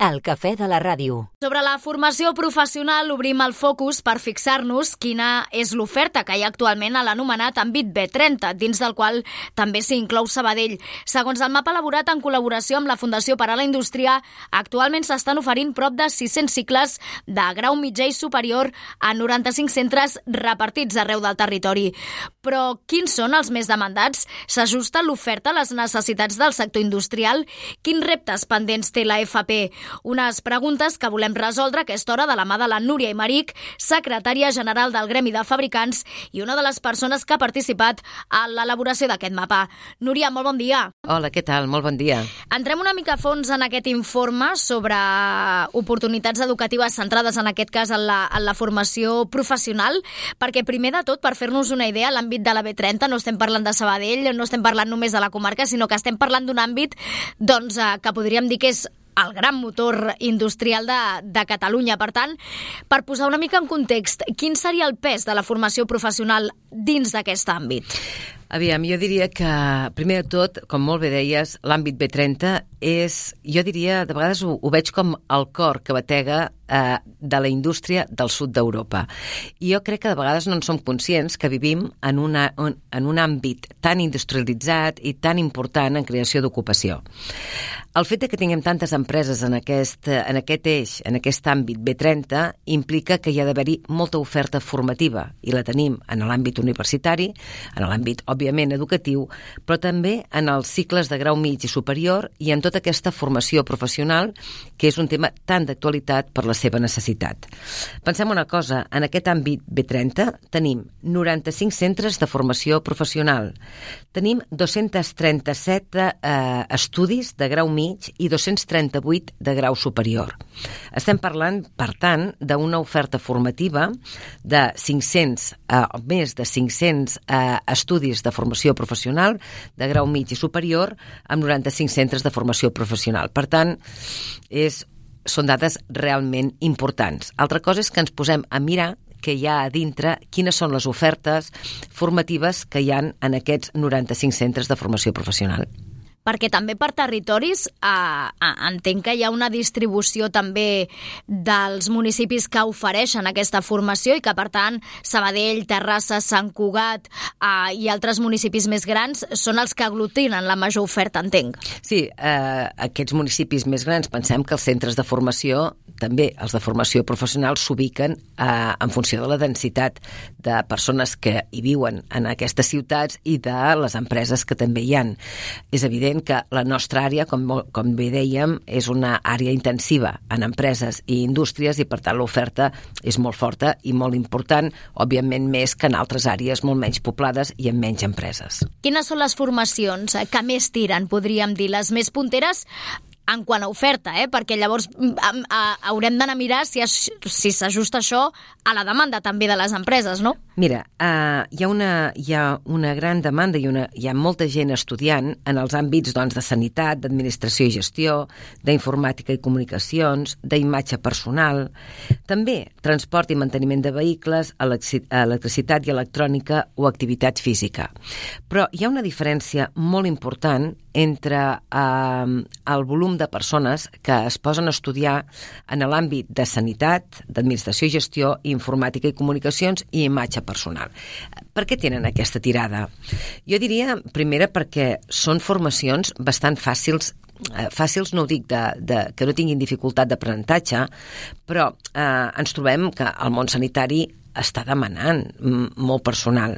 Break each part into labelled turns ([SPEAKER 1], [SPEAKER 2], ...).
[SPEAKER 1] El cafè de la ràdio.
[SPEAKER 2] Sobre la formació professional obrim el focus per fixar-nos quina és l'oferta que hi ha actualment a l'anomenat àmbit B30, dins del qual també s'hi inclou Sabadell. Segons el mapa elaborat en col·laboració amb la Fundació per a la Indústria, actualment s'estan oferint prop de 600 cicles de grau mitjà i superior a 95 centres repartits arreu del territori. Però quins són els més demandats? S'ajusta l'oferta a les necessitats del sector industrial? Quins reptes pendents té la FP? Unes preguntes que volem resoldre a aquesta hora de la mà de la Núria Imaric, secretària general del Gremi de Fabricants i una de les persones que ha participat a l'elaboració d'aquest mapa. Núria, molt bon dia.
[SPEAKER 3] Hola, què tal? Molt bon dia.
[SPEAKER 2] Entrem una mica a fons en aquest informe sobre oportunitats educatives centrades en aquest cas en la, en la formació professional, perquè primer de tot, per fer-nos una idea, l'àmbit de la B30 no estem parlant de Sabadell, no estem parlant només de la comarca, sinó que estem parlant d'un àmbit doncs, eh, que podríem dir que és el gran motor industrial de, de Catalunya. Per tant, per posar una mica en context, quin seria el pes de la formació professional dins d'aquest àmbit?
[SPEAKER 3] Aviam, jo diria que, primer de tot, com molt bé deies, l'àmbit B30 és, jo diria, de vegades ho, ho veig com el cor que batega eh, de la indústria del sud d'Europa. I jo crec que de vegades no en som conscients que vivim en, una, en un àmbit tan industrialitzat i tan important en creació d'ocupació. El fet de que tinguem tantes empreses en aquest, en aquest eix, en aquest àmbit B30, implica que hi ha d'haver-hi molta oferta formativa, i la tenim en l'àmbit universitari, en l'àmbit, òbviament, educatiu, però també en els cicles de grau mig i superior i en tota aquesta formació professional, que és un tema tan d'actualitat per la seva necessitat. Pensem una cosa, en aquest àmbit B30 tenim 95 centres de formació professional, tenim 237 eh, estudis de grau mig i 238 de grau superior. Estem parlant, per tant, d'una oferta formativa de 500, eh, més de 500 eh, estudis de formació professional de grau mig i superior amb 95 centres de formació professional. Per tant, és, són dades realment importants. Altra cosa és que ens posem a mirar que hi ha a dintre, quines són les ofertes formatives que hi han en aquests 95 centres de formació professional
[SPEAKER 2] perquè també per territoris eh, eh, entenc que hi ha una distribució també dels municipis que ofereixen aquesta formació i que per tant Sabadell, Terrassa, Sant Cugat eh, i altres municipis més grans són els que aglutinen la major oferta, entenc.
[SPEAKER 3] Sí, eh, aquests municipis més grans pensem que els centres de formació també els de formació professional s'ubiquen eh, en funció de la densitat de persones que hi viuen en aquestes ciutats i de les empreses que també hi han. És evident que la nostra àrea, com, com bé dèiem, és una àrea intensiva en empreses i indústries i, per tant, l'oferta és molt forta i molt important, òbviament més que en altres àrees molt menys poblades i amb menys empreses.
[SPEAKER 2] Quines són les formacions que més tiren, podríem dir, les més punteres en quant a oferta, eh? perquè llavors mm, a, a, haurem d'anar a mirar si, si s'ajusta això a la demanda també de les empreses, no?
[SPEAKER 3] Mira, uh, hi, ha una, hi ha una gran demanda i una, hi ha molta gent estudiant en els àmbits doncs, de sanitat, d'administració i gestió, d'informàtica i comunicacions, d'imatge personal, també transport i manteniment de vehicles, electricitat i electrònica o activitat física. Però hi ha una diferència molt important entre eh, el volum de persones que es posen a estudiar en l'àmbit de sanitat, d'administració i gestió, informàtica i comunicacions i imatge personal. Per què tenen aquesta tirada? Jo diria, primera, perquè són formacions bastant fàcils eh, fàcils no ho dic de, de, que no tinguin dificultat d'aprenentatge, però eh, ens trobem que el món sanitari està demanant molt personal.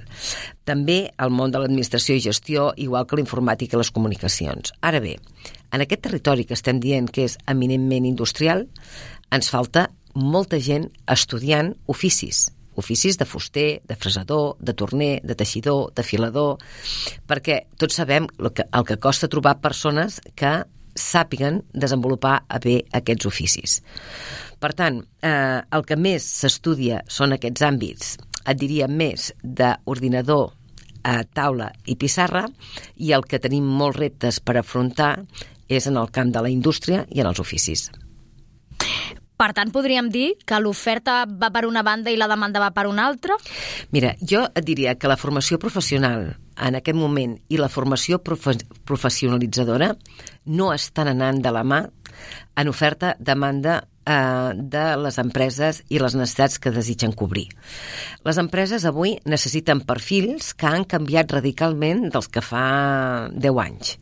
[SPEAKER 3] També el món de l'administració i gestió, igual que la informàtica i les comunicacions. Ara bé, en aquest territori que estem dient que és eminentment industrial, ens falta molta gent estudiant oficis, oficis de fuster, de fresador, de torner, de teixidor, de filador, perquè tots sabem el que, el que costa trobar persones que sàpiguen desenvolupar a bé aquests oficis. Per tant, eh, el que més s'estudia són aquests àmbits, et diria més d'ordinador, a taula i pissarra, i el que tenim molts reptes per afrontar és en el camp de la indústria i en els oficis.
[SPEAKER 2] Per tant, podríem dir que l'oferta va per una banda i la demanda va per una altra?
[SPEAKER 3] Mira, jo et diria que la formació professional en aquest moment i la formació profe professionalitzadora no estan anant de la mà en oferta, demanda eh, de les empreses i les necessitats que desitgen cobrir. Les empreses avui necessiten perfils que han canviat radicalment dels que fa 10 anys.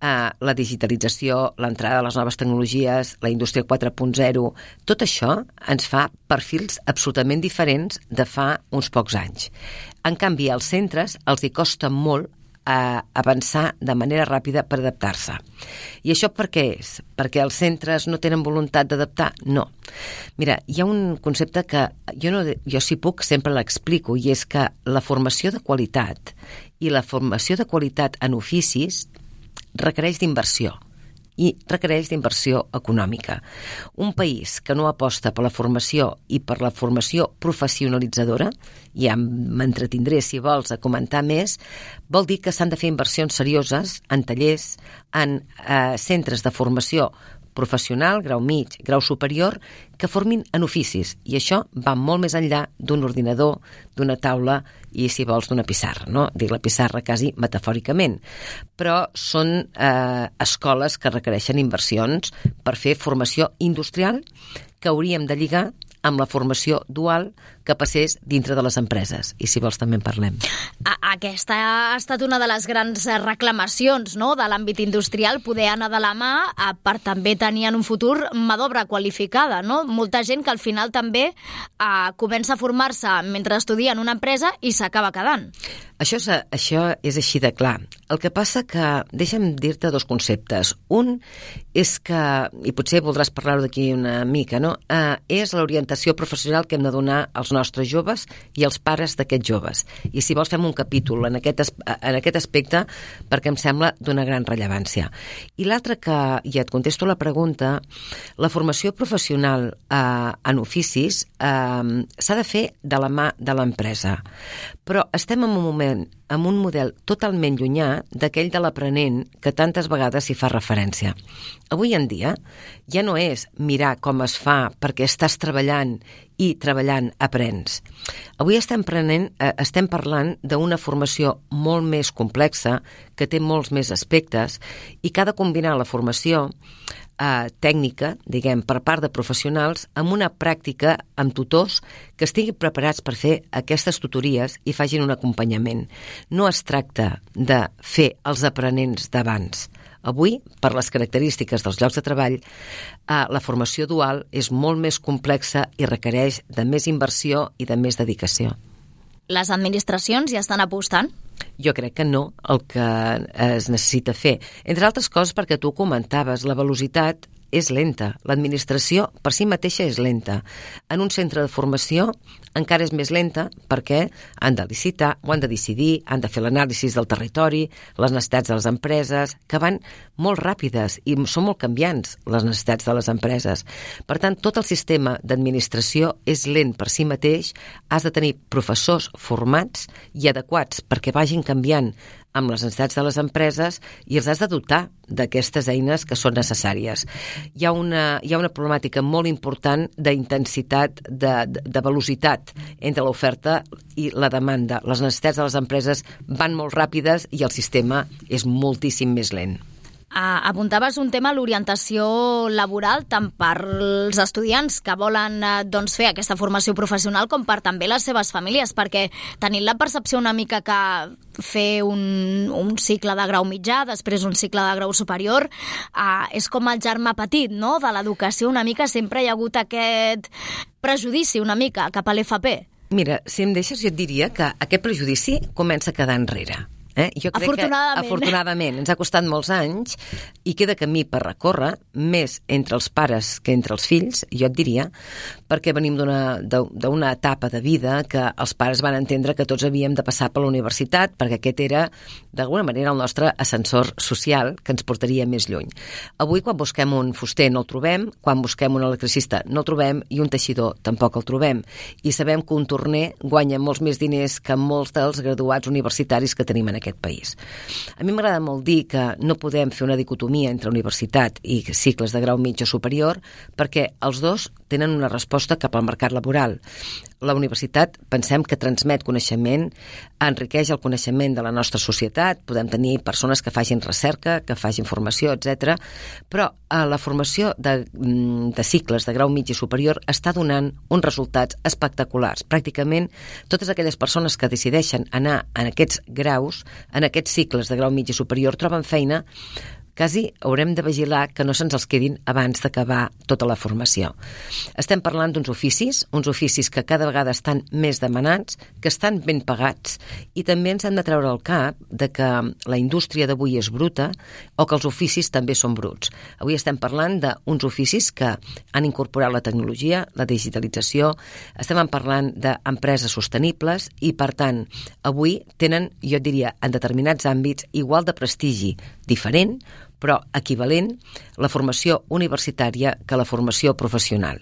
[SPEAKER 3] Eh, la digitalització, l'entrada de les noves tecnologies, la indústria 4.0, tot això ens fa perfils absolutament diferents de fa uns pocs anys. En canvi, als centres els hi costa molt a avançar de manera ràpida per adaptar-se. I això per què és? Perquè els centres no tenen voluntat d'adaptar? No. Mira, hi ha un concepte que jo, no, jo si puc sempre l'explico i és que la formació de qualitat i la formació de qualitat en oficis requereix d'inversió i requereix d'inversió econòmica. Un país que no aposta per la formació i per la formació professionalitzadora, ja m'entretindré si vols a comentar més, vol dir que s'han de fer inversions serioses en tallers, en eh, centres de formació professional, grau mig, grau superior, que formin en oficis. I això va molt més enllà d'un ordinador, d'una taula i, si vols, d'una pissarra. No? Dic la pissarra quasi metafòricament. Però són eh, escoles que requereixen inversions per fer formació industrial que hauríem de lligar amb la formació dual que passés dintre de les empreses. I si vols també en parlem.
[SPEAKER 2] Aquesta ha estat una de les grans reclamacions no? de l'àmbit industrial, poder anar de la mà per també tenir en un futur mà d'obra qualificada. No? Molta gent que al final també eh, comença a formar-se mentre estudia en una empresa i s'acaba quedant.
[SPEAKER 3] Això és, això és així de clar. El que passa que, deixa'm dir-te dos conceptes. Un és que, i potser voldràs parlar-ho d'aquí una mica, no? Eh, és l'orientació professional que hem de donar als nostres joves i als pares d'aquests joves. I si vols fem un capítol en aquest, en aquest aspecte perquè em sembla d'una gran rellevància. I l'altre que, i et contesto la pregunta, la formació professional eh, en oficis eh, s'ha de fer de la mà de l'empresa. Però estem en un moment amb un model totalment llunyà d'aquell de l'aprenent que tantes vegades s'hi fa referència. Avui en dia ja no és mirar com es fa perquè estàs treballant i treballant aprens. Avui estem, prenent, eh, estem parlant d'una formació molt més complexa, que té molts més aspectes, i que ha de combinar la formació eh, tècnica, diguem, per part de professionals, amb una pràctica amb tutors que estiguin preparats per fer aquestes tutories i facin un acompanyament. No es tracta de fer els aprenents d'abans. Avui, per les característiques dels llocs de treball, eh, la formació dual és molt més complexa i requereix de més inversió i de més dedicació.
[SPEAKER 2] Les administracions ja estan apostant?
[SPEAKER 3] Jo crec que no el que es necessita fer. Entre altres coses perquè tu comentaves, la velocitat és lenta. L'administració per si mateixa és lenta. En un centre de formació encara és més lenta perquè han de licitar, ho han de decidir, han de fer l'anàlisi del territori, les necessitats de les empreses, que van molt ràpides i són molt canviants les necessitats de les empreses. Per tant, tot el sistema d'administració és lent per si mateix, has de tenir professors formats i adequats perquè vagin canviant amb les necessitats de les empreses i els has de dotar d'aquestes eines que són necessàries. Hi ha una, hi ha una problemàtica molt important d'intensitat, de, de, de velocitat entre l'oferta i la demanda. Les necessitats de les empreses van molt ràpides i el sistema és moltíssim més lent.
[SPEAKER 2] Uh, apuntaves un tema, l'orientació laboral, tant per als estudiants que volen uh, doncs, fer aquesta formació professional com per també les seves famílies, perquè tenint la percepció una mica que fer un, un cicle de grau mitjà, després un cicle de grau superior, uh, és com el germà petit, no?, de l'educació una mica, sempre hi ha hagut aquest prejudici una mica cap a l'FP.
[SPEAKER 3] Mira, si em deixes, jo et diria que aquest prejudici comença a quedar enrere. Eh? Jo crec
[SPEAKER 2] afortunadament.
[SPEAKER 3] Que, afortunadament. Ens ha costat molts anys i queda camí per recórrer, més entre els pares que entre els fills, jo et diria, perquè venim d'una etapa de vida que els pares van entendre que tots havíem de passar per la universitat, perquè aquest era, d'alguna manera, el nostre ascensor social que ens portaria més lluny. Avui, quan busquem un fuster, no el trobem, quan busquem un electricista, no el trobem, i un teixidor tampoc el trobem. I sabem que un torner guanya molts més diners que molts dels graduats universitaris que tenim en aquest país. A mi m'agrada molt dir que no podem fer una dicotomia entre universitat i cicles de grau o superior, perquè els dos tenen una resposta cap al mercat laboral. La universitat pensem que transmet coneixement, enriqueix el coneixement de la nostra societat, podem tenir persones que facin recerca, que facin formació, etc. però a eh, la formació de, mm, de cicles de grau mig i superior està donant uns resultats espectaculars. Pràcticament totes aquelles persones que decideixen anar en aquests graus, en aquests cicles de grau mig i superior, troben feina quasi haurem de vigilar que no se'ns els quedin abans d'acabar tota la formació. Estem parlant d'uns oficis, uns oficis que cada vegada estan més demanats, que estan ben pagats, i també ens hem de treure el cap de que la indústria d'avui és bruta o que els oficis també són bruts. Avui estem parlant d'uns oficis que han incorporat la tecnologia, la digitalització, estem parlant d'empreses sostenibles i, per tant, avui tenen, jo diria, en determinats àmbits, igual de prestigi, diferent, però equivalent la formació universitària que la formació professional.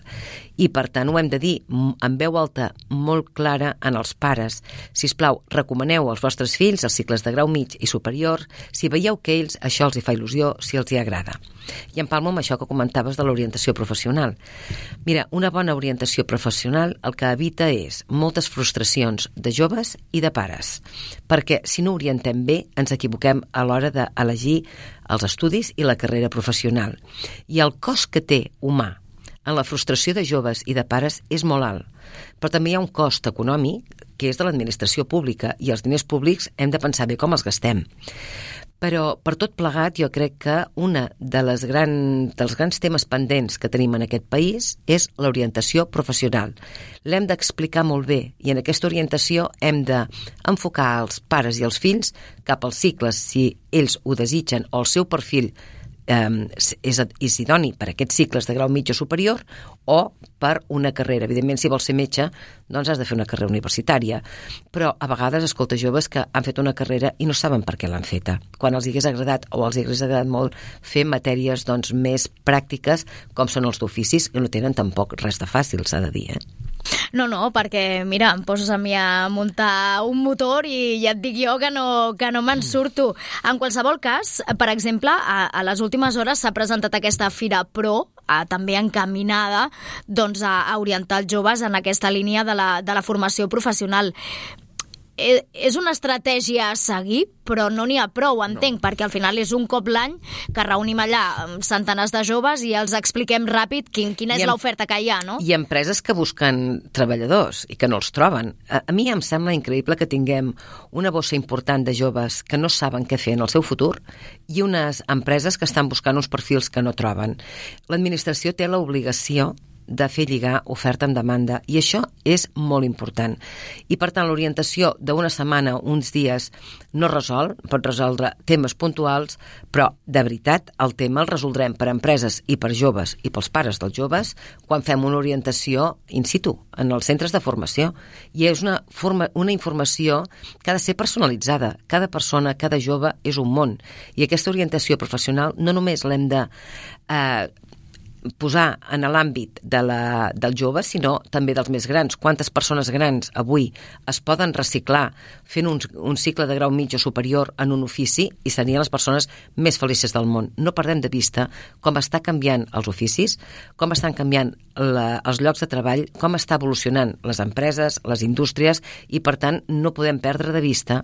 [SPEAKER 3] I, per tant, ho hem de dir amb veu alta molt clara en els pares. Si us plau, recomaneu als vostres fills els cicles de grau mig i superior si veieu que ells això els hi fa il·lusió, si els hi agrada. I empalmo amb això que comentaves de l'orientació professional. Mira, una bona orientació professional el que evita és moltes frustracions de joves i de pares, perquè si no orientem bé ens equivoquem a l'hora d'elegir els estudis i la carrera professional. I el cost que té humà en la frustració de joves i de pares és molt alt. Però també hi ha un cost econòmic que és de l'administració pública i els diners públics hem de pensar bé com els gastem. Però per tot plegat jo crec que una de les gran, dels grans temes pendents que tenim en aquest país és l'orientació professional. L'hem d'explicar molt bé i en aquesta orientació hem d'enfocar els pares i els fills cap als cicles si ells ho desitgen o el seu perfil eh, és, és idoni per aquests cicles de grau o superior o per una carrera. Evidentment, si vols ser metge, doncs has de fer una carrera universitària. Però a vegades escolta joves que han fet una carrera i no saben per què l'han feta. Quan els hagués agradat o els hagués agradat molt fer matèries doncs, més pràctiques com són els d'oficis i no tenen tampoc res de fàcil, s'ha de dir. Eh?
[SPEAKER 2] No, no, perquè, mira, em poses a mi a muntar un motor i ja et dic jo que no, que no me'n surto. En qualsevol cas, per exemple, a, a les últimes hores s'ha presentat aquesta Fira Pro, a, també encaminada doncs, a, a orientar els joves en aquesta línia de la, de la formació professional. Eh, és una estratègia a seguir, però no n'hi ha prou, entenc, no. perquè al final és un cop l'any que reunim allà centenars de joves i els expliquem ràpid quin, quina és l'oferta que hi ha, no?
[SPEAKER 3] I empreses que busquen treballadors i que no els troben. A, a mi em sembla increïble que tinguem una bossa important de joves que no saben què fer en el seu futur i unes empreses que estan buscant uns perfils que no troben. L'administració té l'obligació de fer lligar oferta amb demanda i això és molt important. I per tant l'orientació d'una setmana, uns dies, no resol, pot resoldre temes puntuals, però de veritat el tema el resoldrem per empreses i per joves i pels pares dels joves quan fem una orientació in situ, en els centres de formació. I és una, forma, una informació que ha de ser personalitzada. Cada persona, cada jove és un món. I aquesta orientació professional no només l'hem de eh, posar en l'àmbit de la, dels joves, sinó també dels més grans. Quantes persones grans avui es poden reciclar fent un, un cicle de grau mig o superior en un ofici i serien les persones més felices del món. No perdem de vista com està canviant els oficis, com estan canviant la, els llocs de treball, com està evolucionant les empreses, les indústries i, per tant, no podem perdre de vista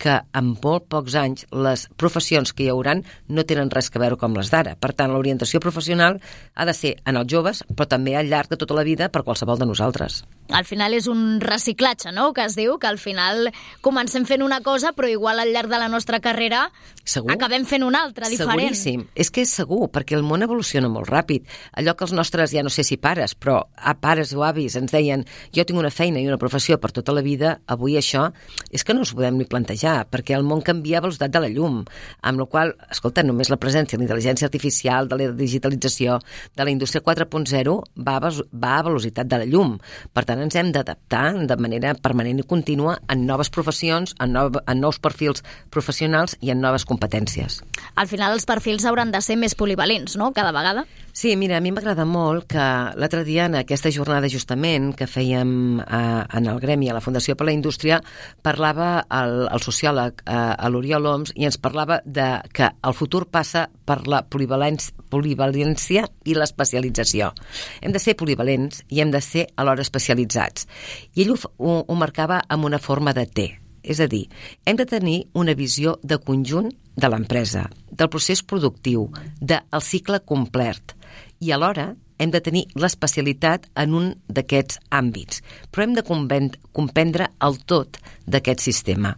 [SPEAKER 3] que en molt pocs anys les professions que hi hauran no tenen res que veure com les d'ara. Per tant, l'orientació professional ha de ser en els joves, però també al llarg de tota la vida per qualsevol de nosaltres.
[SPEAKER 2] Al final és un reciclatge, no?, que es diu, que al final comencem fent una cosa, però igual al llarg de la nostra carrera segur? acabem fent una altra, diferent.
[SPEAKER 3] Seguríssim. És que és segur, perquè el món evoluciona molt ràpid. Allò que els nostres, ja no sé si pares, però a pares o avis ens deien jo tinc una feina i una professió per tota la vida, avui això és que no ens podem ni plantejar perquè el món canvia a velocitat de la llum, amb la qual escolta, només la presència de l'intel·ligència artificial, de la digitalització, de la indústria 4.0 va, va a velocitat de la llum. Per tant, ens hem d'adaptar de manera permanent i contínua en noves professions, en, nou, en nous perfils professionals i en noves competències.
[SPEAKER 2] Al final els perfils hauran de ser més polivalents, no?, cada vegada?
[SPEAKER 3] Sí, mira, a mi m'agrada molt que l'altre dia en aquesta jornada justament que fèiem eh, en el Gremi a la Fundació per la Indústria parlava el, el sociòleg eh, l'Oriol Oms i ens parlava de que el futur passa per la polivalència, polivalència i l'especialització. Hem de ser polivalents i hem de ser alhora especialitzats. I ell ho, ho, ho marcava amb una forma de T, és a dir, hem de tenir una visió de conjunt de l'empresa, del procés productiu, del cicle complet, i alhora hem de tenir l'especialitat en un d'aquests àmbits, però hem de comprendre el tot d'aquest sistema.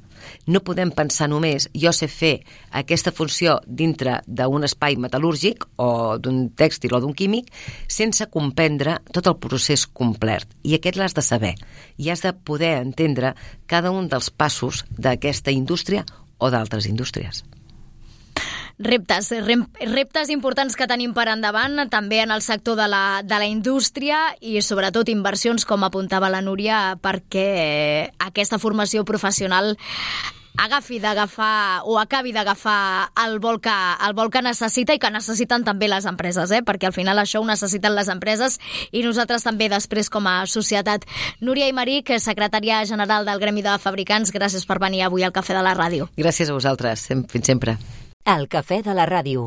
[SPEAKER 3] No podem pensar només jo sé fer aquesta funció dintre d'un espai metal·lúrgic o d'un tèxtil o d'un químic sense comprendre tot el procés complet. I aquest l'has de saber i has de poder entendre cada un dels passos d'aquesta indústria o d'altres indústries
[SPEAKER 2] reptes, reptes importants que tenim per endavant, també en el sector de la, de la indústria i sobretot inversions, com apuntava la Núria, perquè aquesta formació professional agafi d'agafar o acabi d'agafar el, vol que, el vol que necessita i que necessiten també les empreses, eh? perquè al final això ho necessiten les empreses i nosaltres també després com a societat. Núria Imaric, secretària general del Gremi de Fabricants, gràcies per venir avui al Cafè de la Ràdio.
[SPEAKER 3] Gràcies a vosaltres, fins sempre.
[SPEAKER 1] El cafè de la ràdio.